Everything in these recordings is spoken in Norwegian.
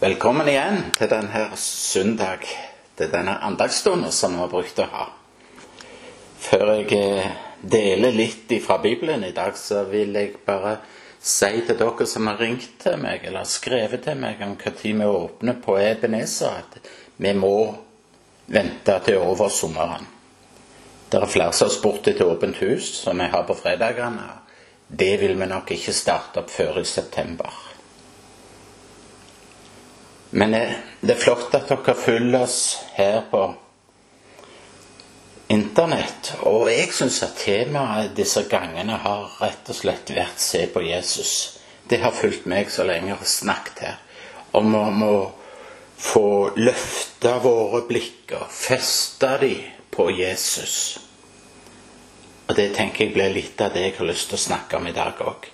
Velkommen igjen til denne søndag, til denne andagsstunden som vi har brukt å ha. Før jeg eh, deler litt fra Bibelen i dag, så vil jeg bare si til dere som har ringt til meg, eller skrevet til meg om når vi åpner på Ebenezer, at vi må vente til over sommeren. Det er flere som har spurt etter åpent hus, som vi har på fredagene. Det vil vi nok ikke starte opp før i september. Men det er flott at dere følger oss her på Internett. Og jeg syns at temaet disse gangene har rett og slett vært 'se på Jesus'. Det har fulgt meg så lenge jeg har snakket her om å få løfte våre blikker, feste dem på Jesus. Og det tenker jeg blir litt av det jeg har lyst til å snakke om i dag òg.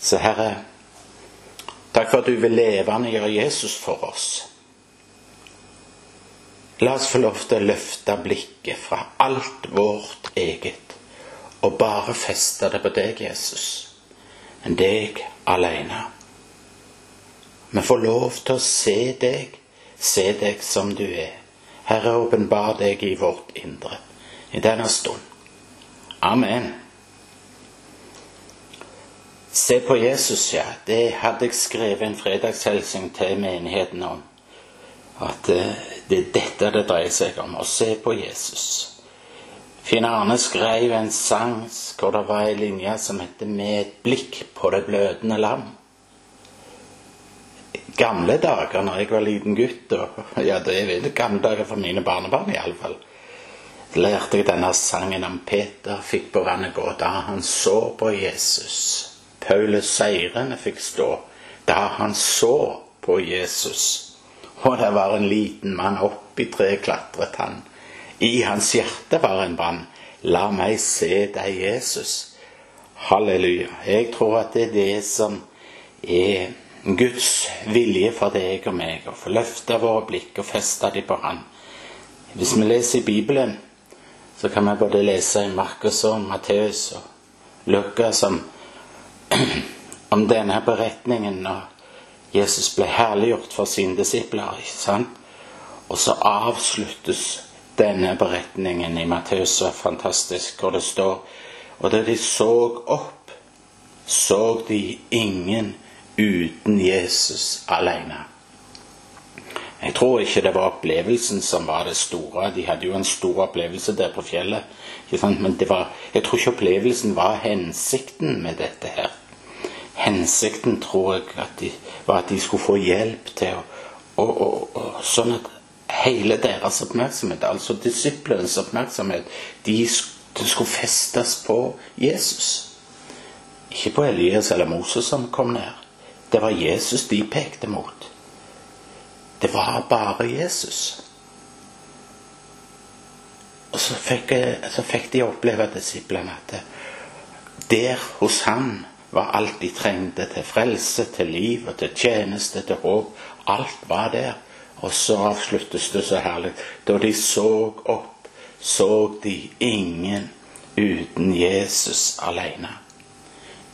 Så Herre, Takk for at du vil levendegjøre Jesus for oss. La oss få lov til å løfte blikket fra alt vårt eget og bare feste det på deg, Jesus. Men deg alene. Vi får lov til å se deg, se deg som du er. Herre, åpenbar deg i vårt indre i denne stund. Amen. Se på Jesus, ja. Det hadde jeg skrevet en fredagshelsing til menigheten om. At eh, det er dette det dreier seg om. Å se på Jesus. Finn Arne skrev en sang hvor det var ei linje som heter 'Med et blikk på det blødende lam'. Gamle dager når jeg var liten gutt, og ja, det er gamle dager for mine barnebarn iallfall, lærte jeg denne sangen om Peter fikk på vannet gå da han så på Jesus. Paulus seirende fikk stå da han så på Jesus. Og det var en liten mann oppi treet klatret han. I hans hjerte var en brann. La meg se deg, Jesus. Halleluja. Jeg tror at det er det som er Guds vilje for deg og meg, å få løfte våre blikk og feste dem på Han. Hvis vi leser i Bibelen, så kan vi både lese i Markus og Matteus og Lukas om om denne beretningen når Jesus ble herliggjort for sine disipler. ikke sant? Og så avsluttes denne beretningen i Matteus så fantastisk, hvor det står Og da de så opp, så de ingen uten Jesus alene. Jeg tror ikke det var opplevelsen som var det store. De hadde jo en stor opplevelse der på fjellet. Men var, jeg tror ikke opplevelsen var hensikten med dette her. Hensikten tror jeg at de, var at de skulle få hjelp til å og, og, og, Sånn at hele deres oppmerksomhet, altså disiplenes oppmerksomhet, de, de skulle festes på Jesus. Ikke på Elias eller Moses som kom ned. Det var Jesus de pekte mot. Det var bare Jesus. Og så fikk, så fikk de oppleve, disiplene, at der hos han var alt de trengte til frelse, til liv og til tjeneste, til håp. Alt var der. Og så avsluttes det så herlig. Da de så opp, så de ingen uten Jesus alene.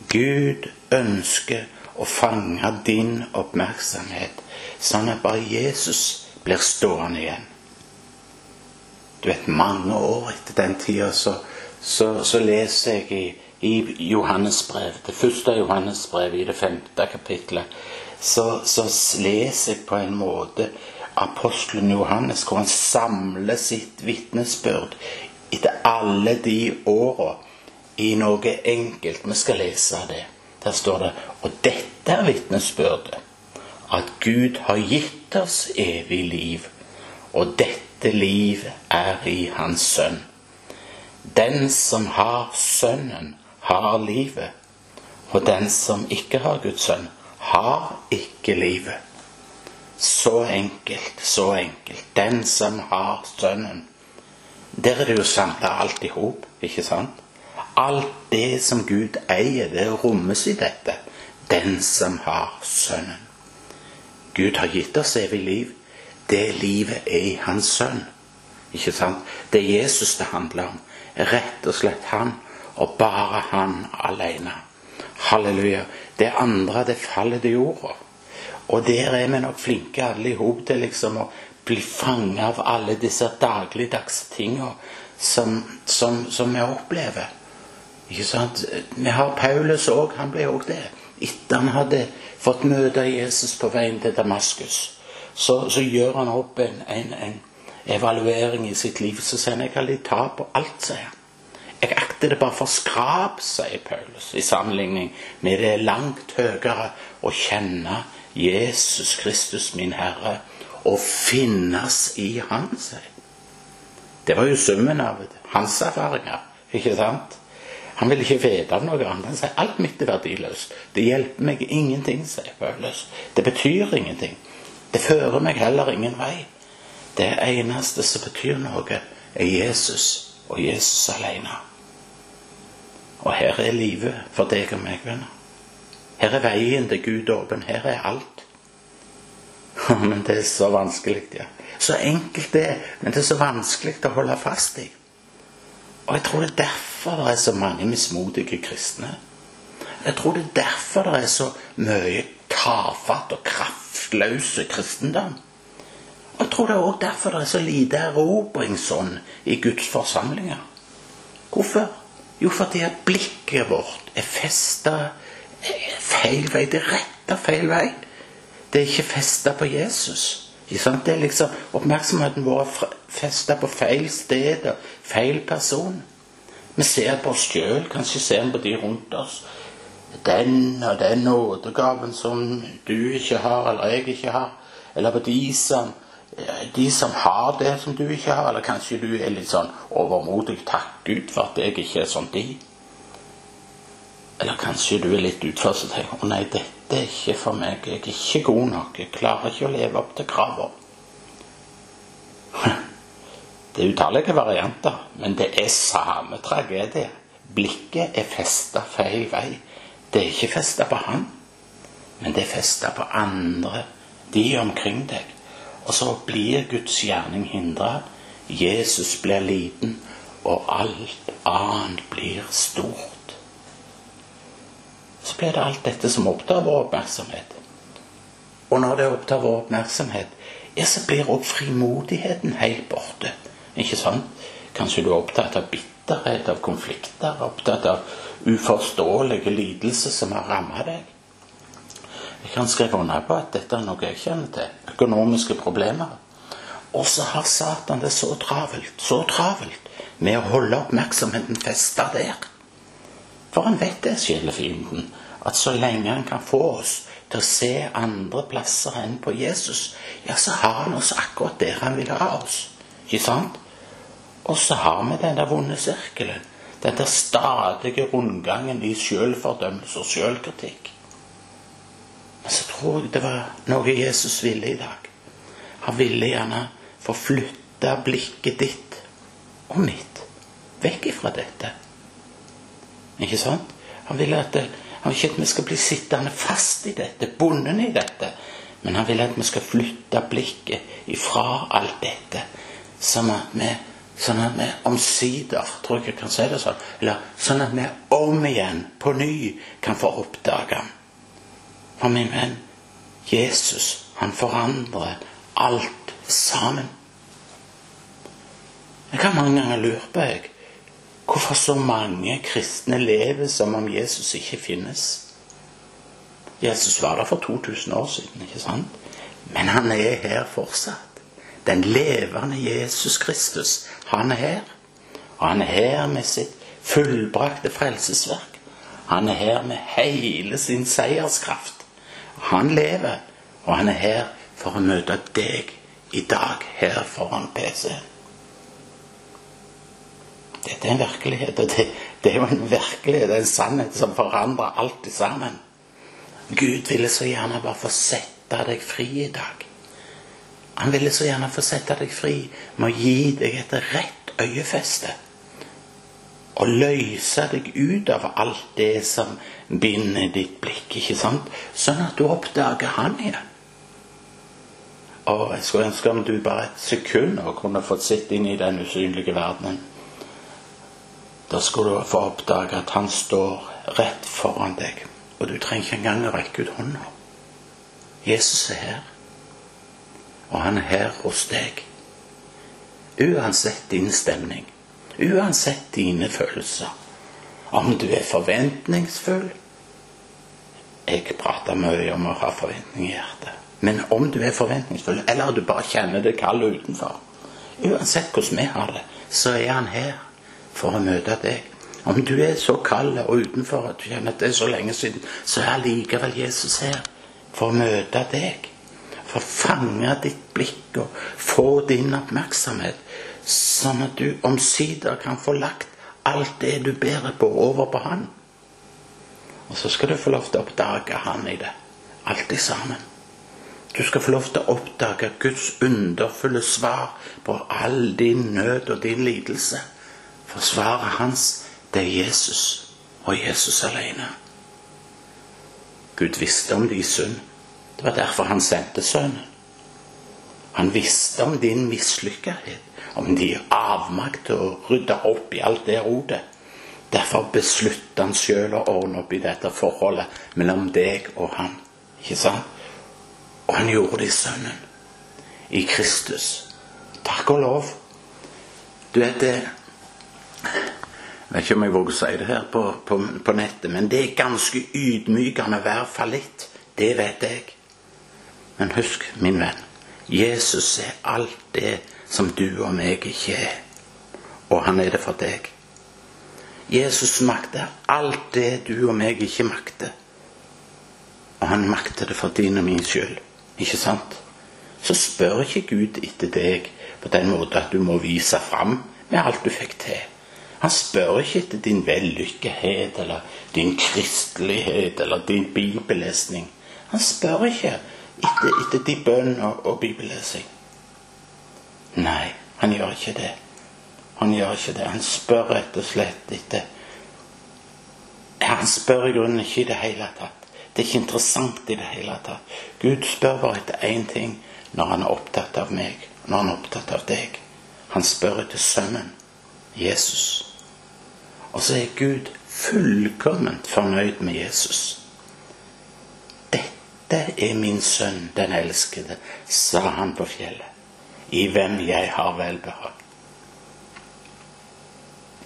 Gud ønsker å fange din oppmerksomhet, sånn at bare Jesus blir stående igjen. Du vet, mange år etter den tida så, så, så leser jeg i i Johannesbrev, det første Johannesbrevet i det femte kapitlet, så, så leser jeg på en måte apostelen Johannes, hvor han samler sitt vitnesbyrd etter alle de åra i noe enkelt. Vi skal lese det. Der står det Og dette er vitnesbyrdet. At Gud har gitt oss evig liv. Og dette liv er i Hans Sønn. Den som har Sønnen, har livet. Og den som ikke har Guds sønn, har ikke livet. Så enkelt, så enkelt. Den som har Sønnen. Der er det jo samla alt i hop, ikke sant? Alt det som Gud eier, det rommes i dette. Den som har Sønnen. Gud har gitt oss evig liv. Det livet er i Hans Sønn. Ikke sant? Det er Jesus det handler om. Rett og slett Han og bare han alene. Halleluja. Det andre, det faller til jorda. Og der er vi nok flinke alle i hop til liksom å bli fanget av alle disse dagligdagse tingene som, som, som, vi opplever. Ikke sant? Vi har Paulus òg. Han ble òg det. Etter han hadde fått møte Jesus på veien til Damaskus, så, så gjør han opp en, en, en, evaluering i sitt liv. Så sier han jeg har litt tap på alt, sier han. Jeg akter det bare for skrap, sier Paulus, i sammenligning med det langt høyere å kjenne Jesus Kristus, min Herre, og finnes i Han, sier Det var jo summen av hans erfaringer, ikke sant? Han vil ikke vite av noe annet. Han sier alt mitt er verdiløst. Det hjelper meg ingenting, sier Paulus. Det betyr ingenting. Det fører meg heller ingen vei. Det eneste som betyr noe, er Jesus og Jesus alene. Og her er livet for deg og meg, venner. Her er veien til Gud åpen. Her er alt. Men det er så vanskelig, ja. Så enkelt det er, men det er så vanskelig å holde fast i. Og jeg tror det er derfor det er så mange mismodige kristne. Jeg tror det er derfor det er så mye tafatt og kraftløse kristendom. Og jeg tror det er også derfor det er så lite erobringsånd i Guds forsamlinger. Hvorfor? Jo, fordi at blikket vårt er festa feil vei. Det er retta feil vei. Det er ikke festa på Jesus. Det er liksom Oppmerksomheten vår er festa på feil sted og feil person. Vi ser på oss sjøl, kanskje ser vi på de rundt oss. Den og den nådegaven som du ikke har, eller jeg ikke har. Eller på de som, de som har det som du ikke har. Eller kanskje du er litt sånn overmodig. Takk Gud for at jeg ikke er som de. Eller kanskje du er litt utført og tenker å nei, dette er ikke for meg. Jeg er ikke god nok. Jeg klarer ikke å leve opp til kravene. Det er utallige varianter, men det er samme tragedie. Blikket er festa feil vei. Det er ikke festa på han, men det er festa på andre, de omkring deg. Og så blir Guds gjerning hindra. Jesus blir liten, og alt annet blir stort så blir det alt dette som opptar vår oppmerksomhet. Og når det opptar vår oppmerksomhet, ja, så blir òg frimodigheten helt borte. Ikke sant? Kanskje du er opptatt av bitterhet, av konflikter, opptatt av uforståelige lidelser som har rammet deg. Jeg kan skrive under på at dette er noe jeg kjenner til. Økonomiske problemer. Og så har Satan det så travelt, så travelt, med å holde oppmerksomheten festa der. For han vet det, sjelefienden, at så lenge han kan få oss til å se andre plasser enn på Jesus, ja, så har han oss akkurat der han vil ha oss. Ikke sant? Og så har vi den der vonde sirkelen. Den der stadige rundgangen i sjølfordømmelse og sjølkritikk. Men så tror jeg det var noe Jesus ville i dag. Han ville gjerne få flytte blikket ditt og mitt vekk ifra dette ikke sant? Han vil, at, han ikke at vi skal bli sittende fast i dette, bundet i dette. Men han vil at vi skal flytte blikket ifra alt dette. Sånn at vi, sånn at vi omsider, tror jeg jeg kan si det sånn, eller sånn at vi om igjen, på ny, kan få oppdage ham. For min venn, Jesus, han forandrer alt sammen. Jeg har mange ganger lurt på, jeg, Hvorfor så mange kristne lever som om Jesus ikke finnes? Jesus var der for 2000 år siden, ikke sant? Men han er her fortsatt. Den levende Jesus Kristus, han er her. Og han er her med sitt fullbrakte frelsesverk. Han er her med hele sin seierskraft. Han lever, og han er her for å møte deg i dag her foran PC-en. Dette er en virkelighet, og det, det er jo en virkelighet, en sannhet som forandrer alt sammen. Gud ville så gjerne bare få sette deg fri i dag. Han ville så gjerne få sette deg fri med å gi deg et rett øyefeste. Og løse deg ut av alt det som binder ditt blikk, ikke sant? Sånn at du oppdager Han igjen. Og jeg skulle ønske om du bare et sekund og kunne fått sitte inn i den usynlige verdenen. Da skulle du få oppdage at han står rett foran deg, og du trenger ikke engang å rekke ut hånda. Jesus er her. Og han er her hos deg. Uansett din stemning, uansett dine følelser. Om du er forventningsfull Jeg prater mye om å ha forventning i hjertet. Men om du er forventningsfull, eller du bare kjenner det kalde utenfor Uansett hvordan vi har det, så er han her for å møte deg. Om du er så kald og utenfor at du kjenner at det er så lenge siden, så er allikevel Jesus her for å møte deg. For å fange ditt blikk og få din oppmerksomhet, sånn at du omsider kan få lagt alt det du bærer på, over på Han. Og så skal du få lov til å oppdage Han i det. Alltid sammen. Du skal få lov til å oppdage Guds underfulle svar på all din nød og din lidelse. For svaret hans det er Jesus og Jesus alene. Gud visste om din synd. Det var derfor han sendte Sønnen. Han visste om din mislykkethet, om din avmakt til å rydde opp i alt det rotet. Derfor besluttet han sjøl å ordne opp i dette forholdet mellom deg og han. Ikke sant? Og han gjorde det i Sønnen. I Kristus. Takk og lov. Du vet det jeg vet ikke om jeg våger å si det her på, på, på, nettet, men det er ganske ydmykende å være fallitt. Det vet jeg. Men husk, min venn, Jesus er alt det som du og meg ikke er. Og han er det for deg. Jesus makter alt det du og meg ikke makter. Og han makter det for din og min skyld. Ikke sant? Så spør ikke Gud etter deg på den måten at du må vise fram med alt du fikk til. Han spør ikke etter din vellykkethet eller din kristelighet eller din bibellesning. Han spør ikke etter, etter de bønn og, og bibellesing. Nei, han gjør ikke det. Han gjør ikke det. Han spør rett og slett etter Han spør i grunnen ikke i det hele tatt. Det er ikke interessant i det hele tatt. Gud spør bare etter én ting når han er opptatt av meg, når han er opptatt av deg. Han spør etter Sønnen, Jesus. Og så er Gud fullkomment fornøyd med Jesus. Dette er min sønn, den elskede, sa han på fjellet, i hvem jeg har velbehag.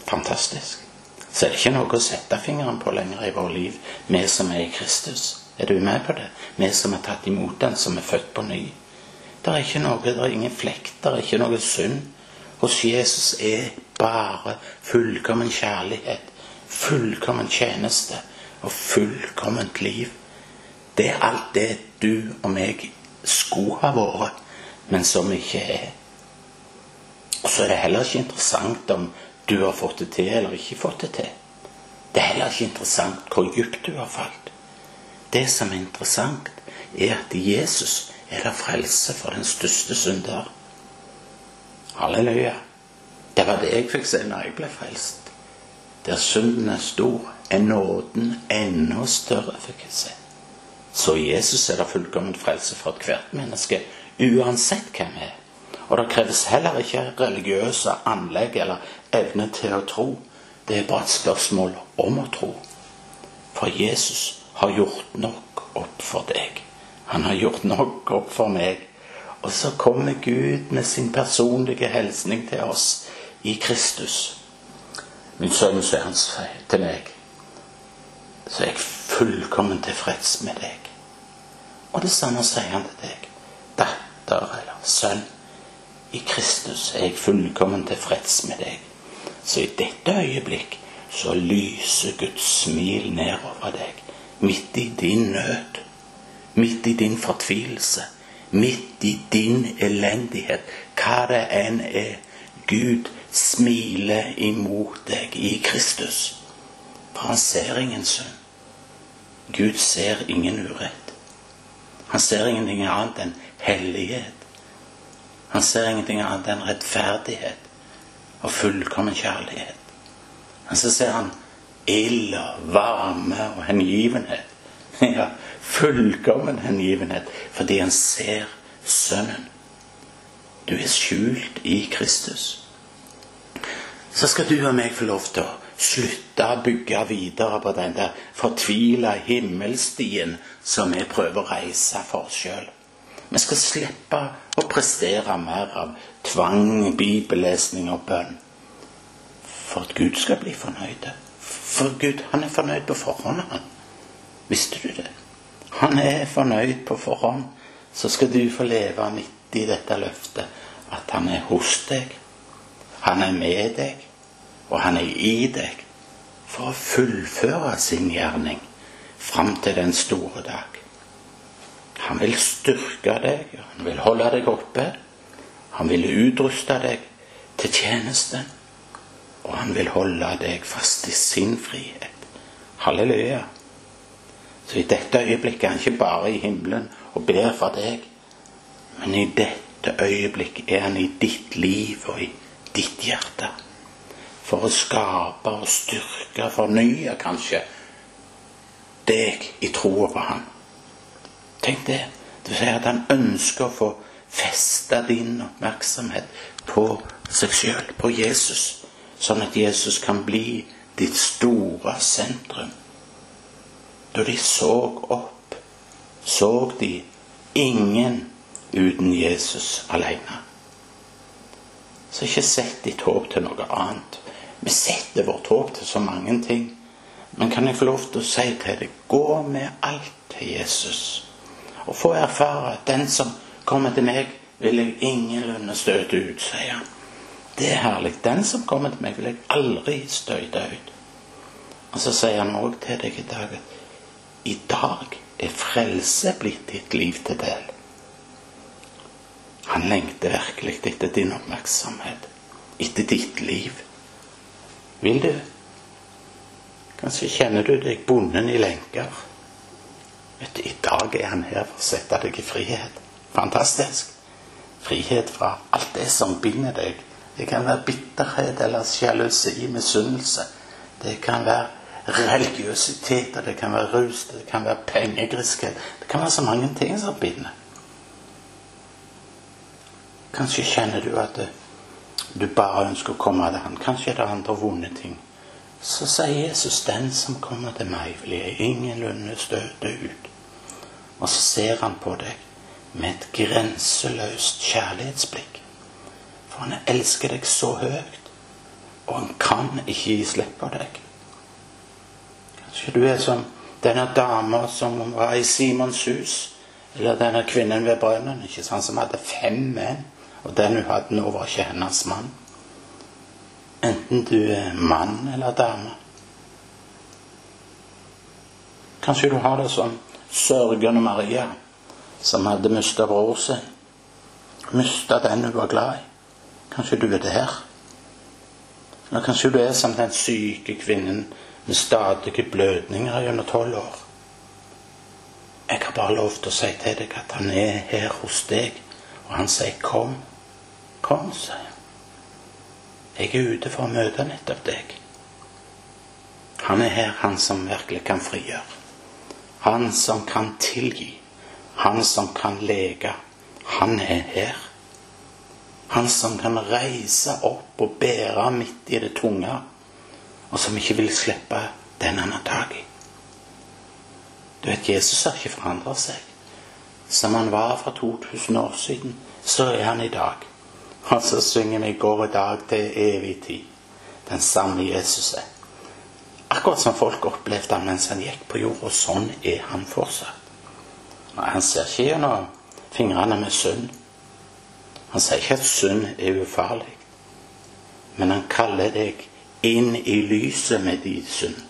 Fantastisk. Så er det ikke noe å sette fingeren på lenger i vårt liv, vi som er i Kristus. Er du med på det? Vi som er tatt imot Den, som er født på ny. Det er ikke noe, det er ingen flekk, det er ikke noe synd. Hos Jesus er bare fullkommen kjærlighet, fullkommen tjeneste og fullkomment liv. Det er alt det du og meg skulle ha vært, men som ikke er. Og så er det heller ikke interessant om du har fått det til eller ikke fått det til. Det er heller ikke interessant hvor dypt du har falt. Det som er interessant, er at i Jesus er det frelse for den største synder. Halleluja. Det var det jeg fikk se når jeg ble frelst. Der synden er stor, er nåden enda større, fikk jeg se. Så i Jesus er det fullkommen frelse for ethvert menneske, uansett hvem vi er. Og det kreves heller ikke religiøse anlegg eller evne til å tro. Det er bare et spørsmål om å tro. For Jesus har gjort nok opp for deg. Han har gjort nok opp for meg. Og så kommer Gud med sin personlige hilsning til oss i Kristus. Min sønn, sier hans til meg, så er jeg fullkommen tilfreds med deg. Og det samme sier han til deg. Datter eller sønn. I Kristus er jeg fullkommen tilfreds med deg. Så i dette øyeblikk så lyser Guds smil nedover deg. Midt i din nød. Midt i din fortvilelse midt i din elendighet, hva det enn er. Gud smiler imot deg i Kristus. For han ser ingen synd. Gud ser ingen urett. Han ser ingenting annet enn hellighet. Han ser ingenting annet enn rettferdighet og fullkommen kjærlighet. Og så ser han ild og varme og hengivenhet. Ja, fullkommen hengivenhet fordi han ser Sønnen. Du er skjult i Kristus. Så skal du og meg få lov til å slutte å bygge videre på den der fortvila himmelstien som vi prøver å reise for oss sjøl. Vi skal slippe å prestere mer av tvang, bibellesning og bønn. For at Gud skal bli fornøyd. For Gud, han er fornøyd på forhånd, han. Visste du det? Han er fornøyd på forhånd. Så skal du få leve midt i dette løftet at han er hos deg. Han er med deg, og han er i deg for å fullføre sin gjerning fram til den store dag. Han vil styrke deg, han vil holde deg oppe. Han vil utruste deg til tjenesten, og han vil holde deg fast i sin frihet. Halleluja. Så i dette øyeblikket er han ikke bare i himmelen og ber for deg, men i dette øyeblikket er han i ditt liv og i ditt hjerte. For å skape og styrke, fornye kanskje, deg i troa på Han. Tenk det. Det vil si at han ønsker å få feste din oppmerksomhet på seg sjøl, på Jesus, sånn at Jesus kan bli ditt store sentrum. Da de så opp, så de ingen uten Jesus alene. Så ikke sett ditt håp til noe annet. Vi setter vårt håp til så mange ting. Men kan jeg få lov til å si til deg gå med alt til Jesus. Og få erfare at den som kommer til meg, vil jeg ingenlunde støte ut, sier han. Det er herlig. Den som kommer til meg, vil jeg aldri støte ut. Og så sier han òg til deg i dag at i dag er frelse blitt ditt liv til del. Han lengter virkelig etter din oppmerksomhet, etter ditt liv. Vil du? Kanskje kjenner du deg bonden i lenker. Vet du, I dag er han her for å sette deg i frihet. Fantastisk. Frihet fra alt det som binder deg. Det kan være bitterhet eller sjalusi, misunnelse. Det kan være religiøsitet, det kan være rus, det kan være pengegriskhet. Det kan være så mange ting som binder. Kanskje kjenner du at du bare ønsker å komme til Han. Kanskje er det andre vonde ting. Så sier Jesus, 'Den som kommer til meg, vil jeg ingenlunde støte ut'. Og så ser han på deg med et grenseløst kjærlighetsblikk. For han elsker deg så høyt, og han kan ikke gi slipp på deg. Kanskje du er som denne dama som var i Simons hus, eller denne kvinnen ved brønnen, ikke sant, som hadde fem menn. Og den hun hadde nå, var ikke hennes mann. Enten du er mann eller dame. Kanskje du har det som sørgende Maria, som hadde mista bror sin. Mista den hun var glad i. Kanskje du er der. Eller kanskje du er som den syke kvinnen med stadige blødninger gjennom tolv år. Jeg har bare lov til å si til deg at han er her hos deg, og han sier 'kom'. Kom, sier han. Jeg er ute for å møte nettopp deg. Han er her, han som virkelig kan frigjøre. Han som kan tilgi. Han som kan leke. Han er her. Han som kan reise opp og bære midt i det tunge, og som ikke vil slippe den han har tak i. Du vet, Jesus har ikke forandret seg. Som han var for 2000 år siden, så er han i dag. Og så synger vi 'Går i dag til evig tid'. Den samme Jesus er. Akkurat som folk opplevde han mens han gikk på jord, Og sånn er han fortsatt. Han ser ikke gjennom fingrene med synd. Han sier ikke at synd er ufarlig. Men han kaller deg inn i lyset med din synd.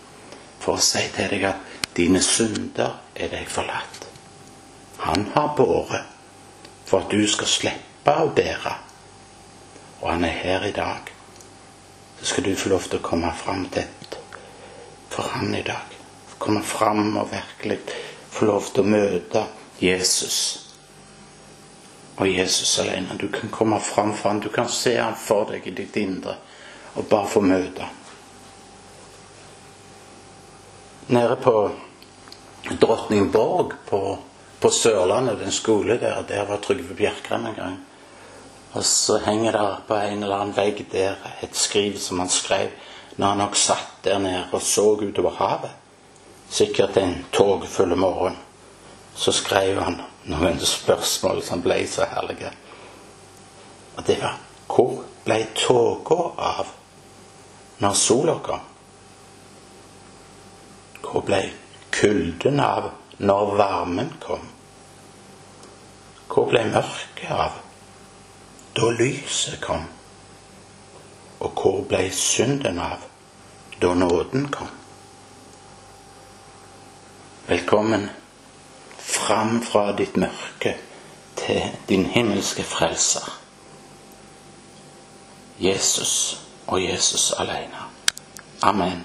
For å si til deg at dine synder er deg forlatt. Han har båret for at du skal slippe å bære og han er her i dag, så skal du få lov til å komme fram til for han i dag. Komme fram og virkelig få lov til å møte Jesus. Og Jesus alene. Du kan komme fram for han, du kan se han for deg i ditt indre og bare få møte han. Nede på Drottningborg på, på Sørlandet, den skole der, der var Trygve Bjerkreim en gang. Og så henger det på en eller annen vegg der et skriv som han skrev når han nok satt der nede og så utover havet, sikkert en togfull morgen, så skrev han noen spørsmål som ble så herlige. Og det var hvor ble tåka av når sola kom? Hvor ble kulden av når varmen kom? Hvor ble mørket av da lyset kom? Og hvor ble synden av da nåden kom? Velkommen fram fra ditt mørke til din himmelske frelser. Jesus og Jesus alene. Amen.